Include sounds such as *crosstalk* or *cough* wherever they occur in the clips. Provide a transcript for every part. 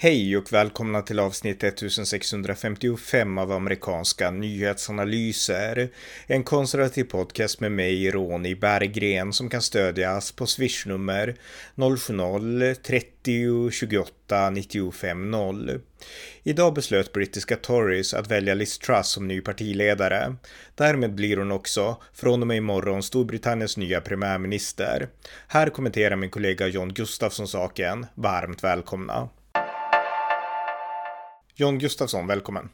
Hej och välkomna till avsnitt 1655 av amerikanska nyhetsanalyser. En konservativ podcast med mig, Ronny Berggren, som kan stödjas på swishnummer 070-30 28 95 0. Idag beslöt brittiska Tories att välja Liz Truss som ny partiledare. Därmed blir hon också, från och med imorgon, Storbritanniens nya premiärminister. Här kommenterar min kollega John Gustafsson saken. Varmt välkomna! John Gustafsson, välkommen.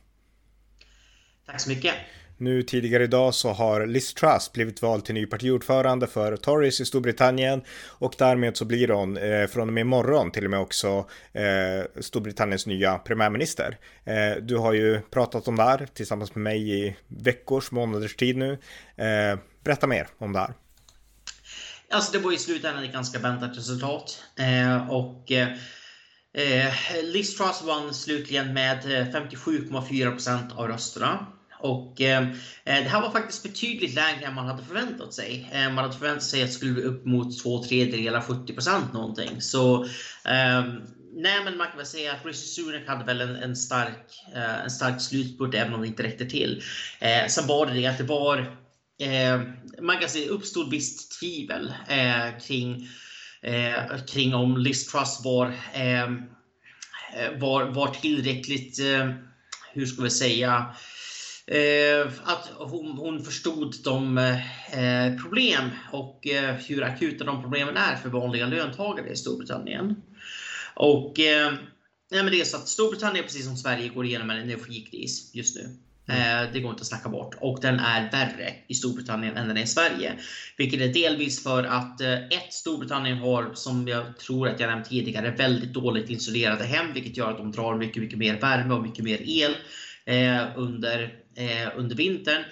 Tack så mycket. Nu tidigare idag så har Liz Truss blivit vald till ny partiordförande för Tories i Storbritannien och därmed så blir hon eh, från och med imorgon till och med också eh, Storbritanniens nya premiärminister. Eh, du har ju pratat om det här tillsammans med mig i veckors, månaders tid nu. Eh, berätta mer om det här. Alltså det var i slutändan ett ganska väntat resultat eh, och eh, Liz Truss vann slutligen med 57,4 eh, av rösterna. Och eh, eh, det här var faktiskt betydligt lägre än man hade förväntat sig. Eh, man hade förväntat sig att det skulle bli upp mot två tredjedelar, 70% någonting. Så eh, nej, men man kan väl säga att Rishi Sunak hade väl en, en stark, eh, en stark slutspurt även om det inte räckte till. Eh, sen var det det att det var, eh, man kan säga uppstod visst tvivel eh, kring eh, kring om Liz Truss var, eh, eh, var, var tillräckligt, eh, hur ska vi säga, eh, att hon, hon förstod de eh, problem och eh, hur akuta de problemen är för vanliga löntagare i Storbritannien. Och eh, Nej, men det är så att Storbritannien, precis som Sverige, går igenom en energikris just nu. Mm. Eh, det går inte att snacka bort. Och den är värre i Storbritannien än den är i Sverige. Vilket är delvis för att eh, ett, Storbritannien har, som jag tror att jag nämnt tidigare, väldigt dåligt isolerade hem. Vilket gör att de drar mycket, mycket mer värme och mycket mer el eh, under, eh, under vintern.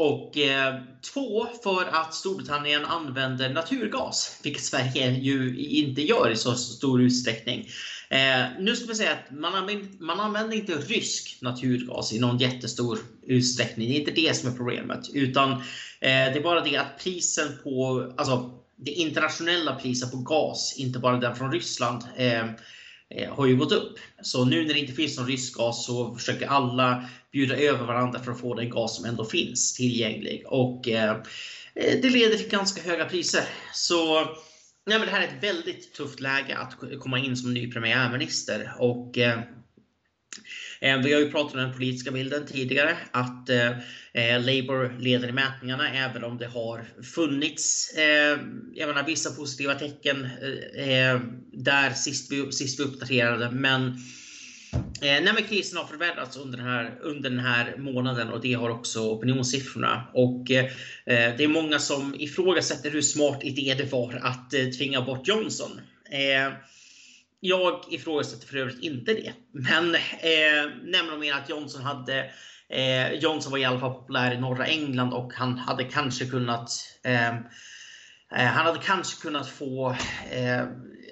Och eh, två, för att Storbritannien använder naturgas, vilket Sverige ju inte gör i så stor utsträckning. Eh, nu ska vi säga att man använder, man använder inte rysk naturgas i någon jättestor utsträckning. Det är inte det som är problemet. Utan eh, det är bara det att prisen på, alltså det internationella priset på gas, inte bara den från Ryssland, eh, Eh, har ju gått upp. Så nu när det inte finns någon rysk gas så försöker alla bjuda över varandra för att få den gas som ändå finns tillgänglig. Och eh, eh det leder till ganska höga priser. Så nej, men det här är ett väldigt tufft läge att komma in som ny premiärminister. Och, eh, Eh, vi har ju pratat om den politiska bilden tidigare, att eh, eh, Labour leder i mätningarna även om det har funnits eh, jag menar, vissa positiva tecken eh, eh där sist vi, sist vi uppdaterade. Men Eh, nej, men krisen har förvärrats under den, här, under den här månaden och det har också opinionssiffrorna. Och, eh, det är många som ifrågasätter hur smart idé det var att eh, tvinga bort Johnson. Eh, jag ifrågasätter för övrigt inte det. Men eh, nämligen att Johnson hade eh, Johnson var i alla fall populär i norra England och han hade kanske kunnat ehm, eh, han hade kanske kunnat få eh,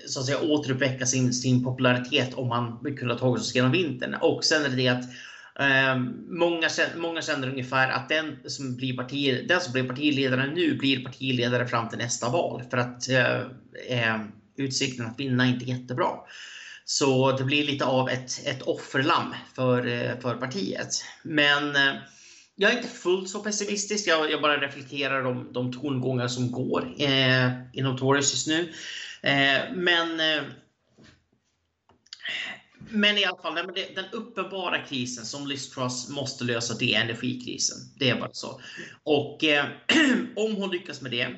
så att säga återuppväcka sin, sin popularitet om han kunde ha tagit sig genom vintern. Och sen är det det att eh, många, många känner ungefär att den som, blir parti, den som blir partiledare nu blir partiledare fram till nästa val. För att eh, ehm, utsikten att vinna är inte jättebra. Så det blir lite av ett, ett offerlamm för, eh, för partiet. Men eh, jag är inte fullt så pessimistisk. Jag, jag bara reflekterar om de tongångar som går eh, inom Tories just nu. Eh, men eh, men i alla fall, men den uppenbara krisen som Liz Truss måste lösa, det är energikrisen. Det är bara så. Och eh, *clears throat* om hon lyckas med det,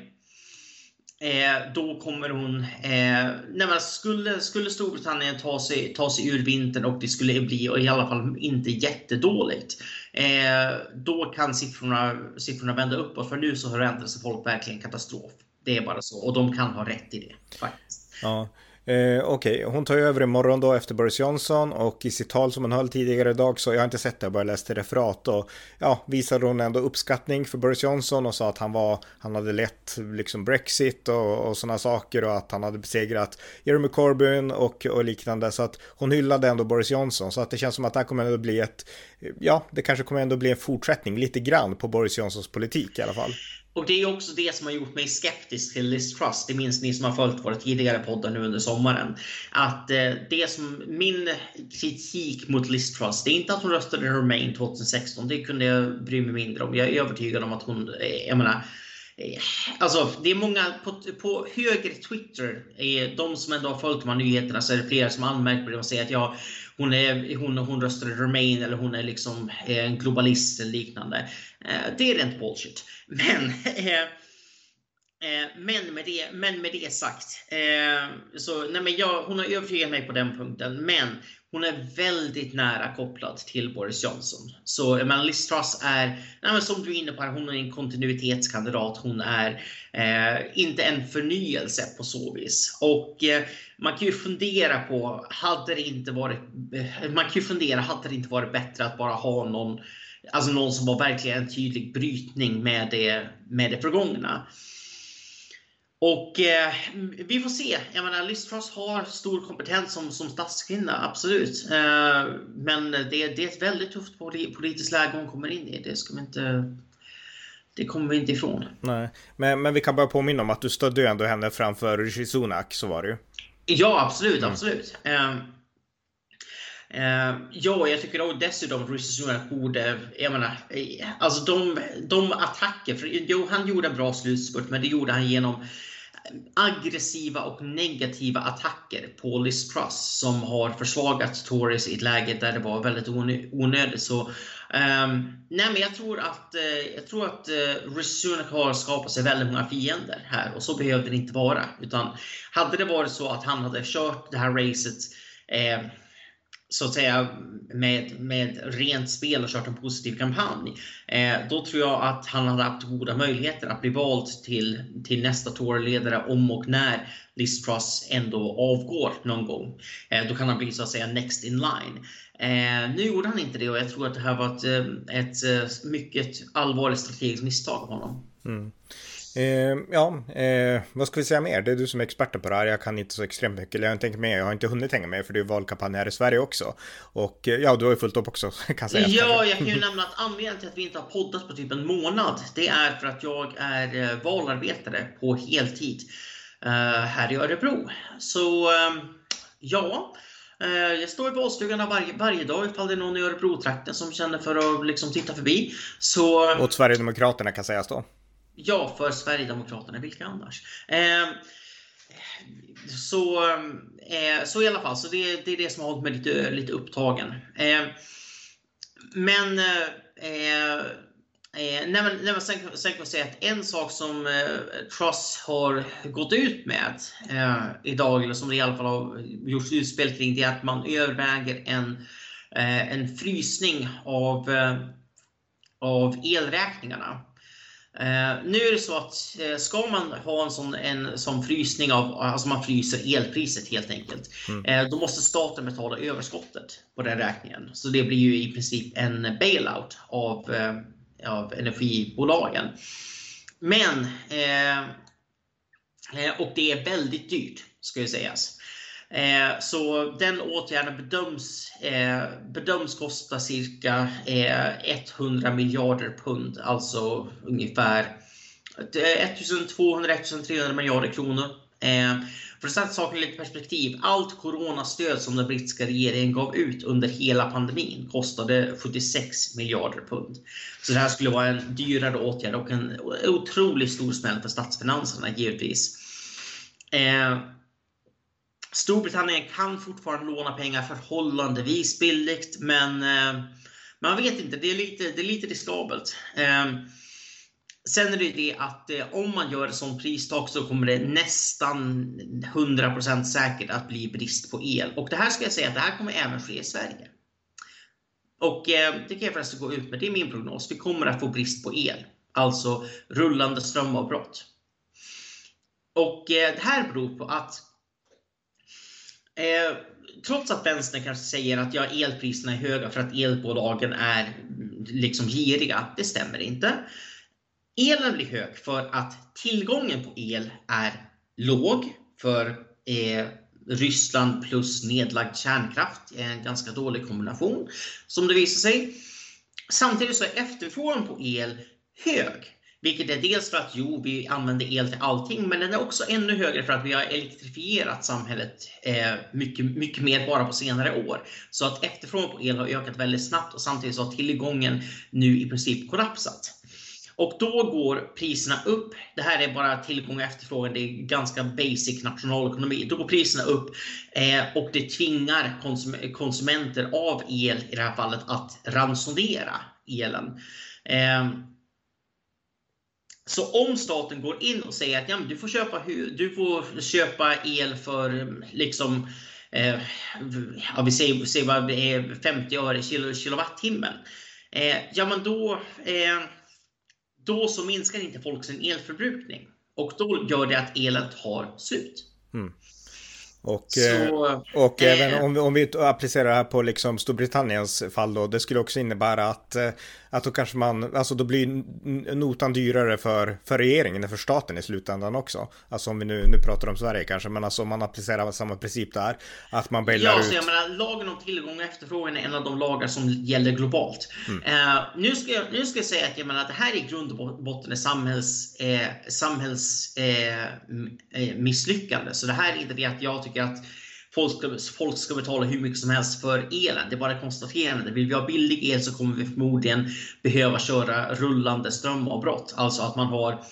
eh, då kommer hon... Eh, nej skulle, skulle Storbritannien ta sig, ta sig ur vintern och det skulle bli i alla fall inte jättedåligt, eh, då kan siffrorna, siffrorna vända uppåt. För nu så förväntar sig folk verkligen katastrof. Det är bara så. Och de kan ha rätt i det. Faktiskt. Ja. Eh, Okej, okay. hon tar över imorgon då efter Boris Johnson och i sitt tal som hon höll tidigare idag så jag har inte sett det, jag bara läste referat och ja, visade hon ändå uppskattning för Boris Johnson och sa att han var, han hade lett liksom Brexit och, och sådana saker och att han hade besegrat Jeremy Corbyn och, och liknande så att hon hyllade ändå Boris Johnson så att det känns som att det här kommer ändå bli ett, ja, det kanske kommer ändå bli en fortsättning lite grann på Boris Johnsons politik i alla fall och det är också det som har gjort mig skeptisk till Liz Truss. Det minns ni som har följt våra tidigare poddar nu under sommaren. Att eh, det som min kritik mot Liz Truss, det är inte att hon röstade Remain 2016. Det kunde jag bry mig mindre om. Jag är övertygad om att hon, eh, jag menar, eh, Alltså, det är många på, på högre Twitter, de som ändå har följt de här nyheterna, så är det flera som anmärker på det och säger att ja, hon, är, hon, hon röstade Remain eller hon är liksom eh, en globalist eller liknande. Eh, det är rent bullshit. Men, eh, Eh, men, med, det, men med det sagt, eh, så nej men jag, hon har övertygat mig på den punkten. Men hon är väldigt nära kopplad till Boris Johnson. Så men Liz Truss är, nej men som du är inne på, hon är en kontinuitetskandidat. Hon är eh, inte en förnyelse på så vis. Och eh, man kan ju fundera på, hade det inte varit, eh, man kan ju fundera, hade det inte varit bättre att bara ha någon Alltså någon som var verkligen en tydlig brytning med det, med det förgångna. Och eh, vi får se. Jag menar, Liz Truss har stor kompetens som, som statskvinna, absolut. Eh, men det, det är ett väldigt tufft politiskt läge hon kommer in i. Det ska vi inte... Det kommer vi inte ifrån. Nej, men, men vi kan bara påminna om att du stödde ju ändå henne framför Rishi Sunak, så var det ju. Ja, absolut, mm. absolut. Eh, Eh, ja, jag tycker då dessutom att Rishi Sunak borde, jag menar, eh, alltså de, de attacker, för jo, han gjorde en bra slutspurt, men det gjorde han genom aggressiva och negativa attacker på Liz Truss som har försvagat Tories i ett läge där det var väldigt onödigt. Så, um, nej men jag tror att, uh, jag tror att eh, uh, Rishi Sunak har skapat sig väldigt många fiender här och så behövde det inte vara. Utan hade det varit så att han hade kört det här racet uh, så att säga med, med rent spel och kört en positiv kampanj. Eh, då tror jag att han hade haft goda möjligheter att bli vald till, till nästa Tourledare om och när Liz Truss ändå avgår någon gång. Eh, då kan han bli så att säga next in line. Eh, nu gjorde han inte det och jag tror att det här var ett, eh, ett, eh, mycket allvarligt strategiskt misstag av honom. Mm. Eh, ja, eh, vad ska vi säga mer? Det är du som är expert på det här. Jag kan inte så extremt mycket. Eller jag har inte tänkt med. Jag har inte hunnit hänga med för det är valkampanj här i Sverige också. Och eh, ja, du har ju fullt upp också *laughs* kan säga. Ja, jag kan ju nämna att anledningen till att vi inte har poddat på typ en månad. Det är för att jag är eh, valarbetare på heltid eh, här i Örebro. Så ehm, ja. Eh, jag står i valstugan varje, varje dag ifall det är någon i Örebro-trakten som känner för att liksom titta förbi. Så... Åt Sverigedemokraterna kan sägas då? Ja, för Sverigedemokraterna. Vilka annars? Eh, så, eh, så i alla fall, så det, det är det som har hållit mig lite, lite upptagen. Ehm, eh, men eh, nej men, nej men sen, sen kan jag säga att en sak som eh, Truss har gått ut med eh, idag, eller som det i alla fall har gjorts utspel kring, det är att man överväger en, eh, en frysning av, av elräkningarna. Uh, nu är det så att uh, ska man ha en sån, en sån frysning av, alltså man fryser elpriset helt enkelt, mm. uh, då måste staten betala överskottet på den räkningen. Så det blir ju i princip en bailout av, av energibolagen. Men, och det är väldigt dyrt ska ju sägas. Eh, så den åtgärden bedöms, eh, bedöms kosta cirka eh, 100 miljarder pund, alltså ungefär eh, 1200-1300 miljarder kronor. Eh, för att sätta saken i lite perspektiv, allt coronastöd som den brittiska regeringen gav ut under hela pandemin kostade 76 miljarder pund. Så det här skulle vara en dyrare åtgärd och en otroligt stor smäll för statsfinanserna givetvis. Storbritannien kan fortfarande låna pengar förhållandevis billigt, men eh, man vet inte. Det är lite, det är lite riskabelt. Eh, sen är det det att eh, om man gör ett sånt pristak så kommer det nästan 100% säkert att bli brist på el. Och det här ska jag säga att det här kommer även ske i Sverige. Och eh, det kan jag förresten gå ut med. Det är min prognos. Vi kommer att få brist på el. Alltså rullande strömavbrott. Och eh, det här beror på att Eh, trots att vänstern kanske säger att ja, elpriserna är höga för att elbolagen är liksom giriga. Det stämmer inte. Elen blir hög för att tillgången på el är låg för eh, Ryssland plus nedlagd kärnkraft är en ganska dålig kombination som det visar sig. Samtidigt så är efterfrågan på el hög vilket är dels för att jo, vi använder el till allting, men den är också ännu högre för att vi har elektrifierat samhället eh, mycket, mycket mer bara på senare år. Så att efterfrågan på el har ökat väldigt snabbt och samtidigt så har tillgången nu i princip kollapsat. Och då går priserna upp. Det här är bara tillgång och efterfrågan. Det är ganska basic nationalekonomi. Då går priserna upp eh, och det tvingar konsum konsumenter av el i det här fallet att ransonera elen. Eh, så om staten går in och säger att ja, du, får köpa, du får köpa el för liksom eh, ja, vi säger, säger vad 50 öre kilo, kilowattimmen. Eh, ja, men då, eh, då så minskar inte folk sin elförbrukning och då gör det att elen tar slut. Mm. Och, så, eh, och äh, även om, om vi applicerar det här på liksom Storbritanniens fall då, det skulle också innebära att eh, att då kanske man, alltså då blir notan dyrare för, för regeringen för staten i slutändan också. Alltså om vi nu, nu pratar om Sverige kanske, men alltså om man applicerar samma princip där. Att man bailar ja, ut. Ja, jag menar lagen om tillgång och efterfrågan är en av de lagar som gäller globalt. Mm. Uh, nu, ska jag, nu ska jag säga att jag menar att det här i grund och botten är samhälls, eh, samhälls eh, misslyckande. Så det här är inte det att jag tycker att folk ska, folk ska betala hur mycket som helst för elen. Det är bara konstaterande. Vill vi ha billig el så kommer vi förmodligen behöva köra rullande strömavbrott. Alltså att man har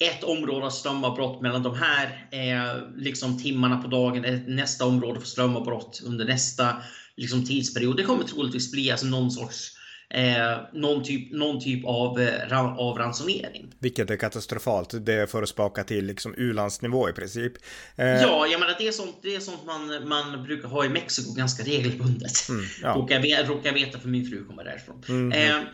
ett område av strömavbrott mellan de här eh, liksom timmarna på dagen, nästa område för strömavbrott under nästa liksom, tidsperiod. Det kommer troligtvis bli alltså någon sorts eh, någon, typ, någon typ av, eh, av ransonering. Vilket är katastrofalt. Det är för att spaka till liksom u-landsnivå i princip. Eh, ja, jag menar, det är sånt, det är sånt man, man brukar ha i Mexiko ganska regelbundet. Mm, ja. råkar, råkar veta för min fru kommer därifrån. Mm, mm. eh,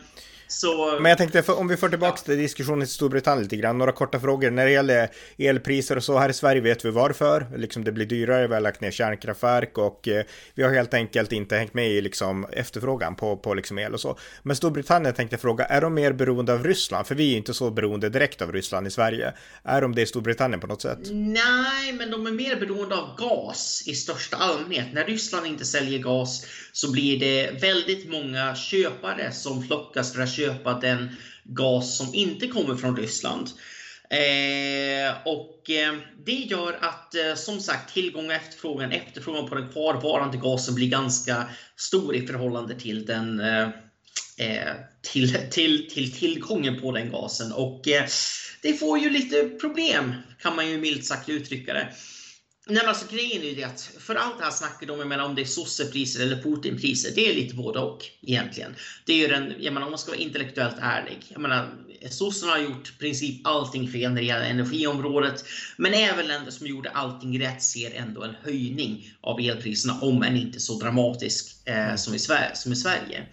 så... Men jag tänkte, för, om vi får tillbaka till diskussionen i Storbritannien lite grann, några korta frågor. När det gäller elpriser och så, här i Sverige vet vi varför. Liksom det blir dyrare, vi har lagt ner kärnkraftverk och eh, vi har helt enkelt inte hängt med i liksom, efterfrågan på, på liksom el och så. Men Storbritannien tänkte fråga, är de mer beroende av Ryssland? För vi är inte så beroende direkt av Ryssland i Sverige. Är de det i Storbritannien på något sätt? Nej, men de är mer beroende av gas i största allmänhet. När Ryssland inte säljer gas så blir det väldigt många köpare som flockas för att köpa den gas som inte kommer från Ryssland. Eh, och eh, det gör att eh, som sagt tillgång och efterfrågan, efterfrågan på den kvarvarande gasen blir ganska stor i förhållande till den eh, eh till, till, till tillgången på den gasen. Och eh, det får ju lite problem kan man ju milt sagt uttrycka det. Nej men alltså grejen är ju det att för allt det här snacket om, menar, om det är sossepriser eller Putinpriser, det är lite både och egentligen. Det är ju den, jag menar om man ska vara intellektuellt ärlig. Jag menar, sossarna har gjort i princip allting fel när det gäller energiområdet. Men även länder som gjorde allting rätt ser ändå en höjning av elpriserna, om än inte så dramatisk eh, som, i Sverige, som i Sverige.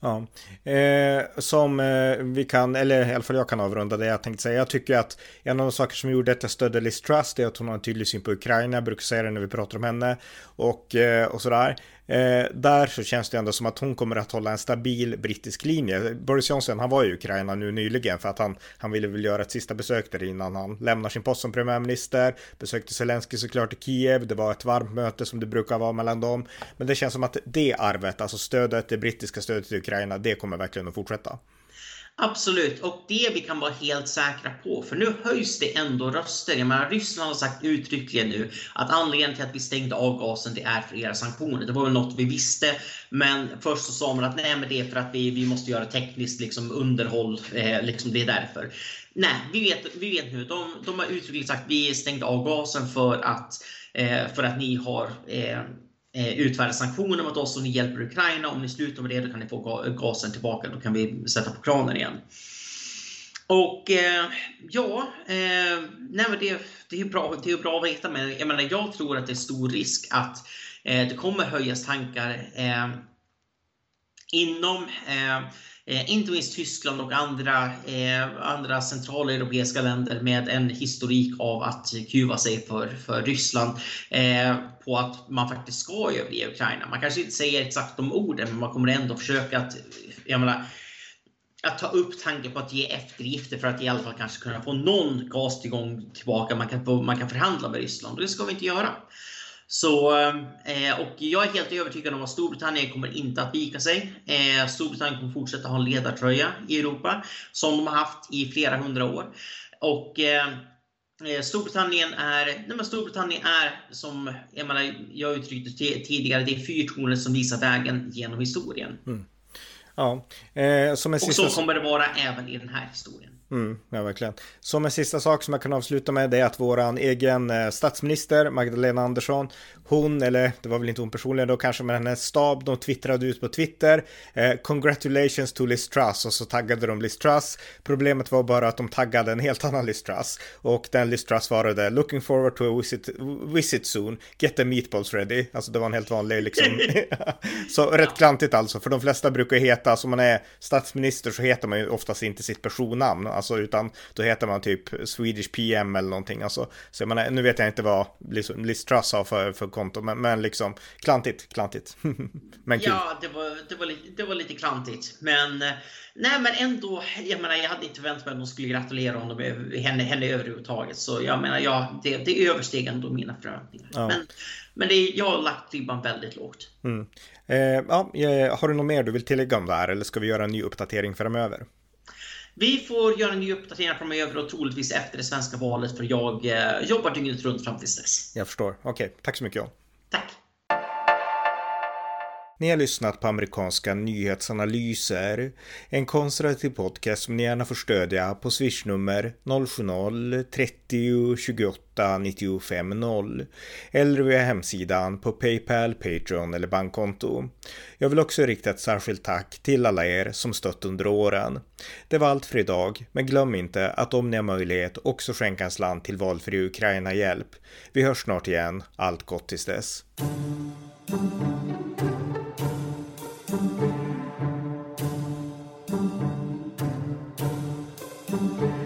Ja, eh, som eh, vi kan, eller i alla fall jag kan avrunda det jag tänkte säga. Jag tycker att en av de saker som gjorde att jag stödde Liz Truss är att hon har en tydlig syn på Ukraina. Jag brukar säga det när vi pratar om henne och, eh, och sådär. Eh, där så känns det ändå som att hon kommer att hålla en stabil brittisk linje. Boris Johnson, han var i Ukraina nu nyligen för att han, han ville väl göra ett sista besök där innan han lämnar sin post som premiärminister. Besökte Zelensky såklart i Kiev. Det var ett varmt möte som det brukar vara mellan dem. Men det känns som att det arvet, alltså stödet, det brittiska stödet till Ukraina, det kommer verkligen att fortsätta. Absolut, och det vi kan vara helt säkra på, för nu höjs det ändå röster. Jag menar, Ryssland har sagt uttryckligen nu att anledningen till att vi stängde av gasen, det är för era sanktioner. Det var väl något vi visste, men först så sa man att nej, men det är för att vi, vi måste göra tekniskt liksom, underhåll, eh, liksom det är därför. Nej, vi vet, vi vet nu, de, de har uttryckligen sagt att vi stängde av gasen för att, eh, för att ni har eh, eh, Eh, utfärda sanktioner mot oss och ni hjälper Ukraina. Om ni slutar med det då kan ni få gasen tillbaka. Då kan vi sätta på kranen igen. Och eh, ja, eh, nej men det, det, är bra, det är bra att veta. Men jag, menar, jag tror att det är stor risk att eh, det kommer höjas tankar eh, inom eh, eh, inte minst Tyskland och andra, eh, andra centraleuropeiska länder med en historik av att kuva sig för, för Ryssland eh, på att man faktiskt ska överge Ukraina. Man kanske inte säger exakt de orden, men man kommer ändå försöka att, jag menar, att ta upp tanken på att ge eftergifter för att i alla fall kanske kunna få någon gastillgång tillbaka. Man kan, få, man kan förhandla med Ryssland och det ska vi inte göra. Så, eh, och jag är helt övertygad om att Storbritannien kommer inte att vika sig. Eh, Storbritannien kommer fortsätta ha en ledartröja i Europa som de har haft i flera hundra år. Och eh, Storbritannien är, nej men Storbritannien är som jag, menar, jag uttryckte tidigare, det är fyrtornet som visar vägen genom historien. Mm. Ja, eh, som en sista... Och så kommer det vara även i den här historien. Mm, ja, verkligen. Som en sista sak som jag kan avsluta med det är att våran egen eh, statsminister Magdalena Andersson, hon, eller det var väl inte hon personligen då kanske, men hennes stab, de twittrade ut på Twitter eh, “Congratulations to Liz Truss” och så taggade de Liz Truss. Problemet var bara att de taggade en helt annan Liz Truss och den Liz Truss svarade “Looking forward to a visit, visit soon, get the meatballs ready”. Alltså det var en helt vanlig liksom. *laughs* *laughs* så rätt klantigt alltså, för de flesta brukar heta, alltså man är statsminister så heter man ju oftast inte sitt personnamn alltså utan då heter man typ Swedish PM eller någonting, alltså. Så jag menar, nu vet jag inte vad Liz Truss har för, för konto, men, men liksom klantigt, klantigt. *laughs* men kul. Ja, det var, det, var lite, det var lite klantigt, men nej, men ändå, jag menar, jag hade inte väntat mig att de skulle gratulera honom, henne, henne överhuvudtaget, så jag menar, ja, det, det översteg ändå mina förväntningar. Ja. Men, men det, jag har lagt ribban väldigt lågt. Mm. Eh, ja, eh, har du något mer du vill tillägga om det här eller ska vi göra en ny uppdatering framöver? Vi får göra en ny uppdatering framöver och troligtvis efter det svenska valet för jag eh, jobbar dygnet runt fram till dess. Jag förstår. Okej, okay. tack så mycket John. Tack. Ni har lyssnat på amerikanska nyhetsanalyser, en konservativ podcast som ni gärna får stödja på swishnummer 070-30 28 95 0 eller via hemsidan på Paypal, Patreon eller bankkonto. Jag vill också rikta ett särskilt tack till alla er som stött under åren. Det var allt för idag, men glöm inte att om ni har möjlighet också skänka en slant till valfri Ukraina-hjälp. Vi hörs snart igen, allt gott tills dess. Thank you.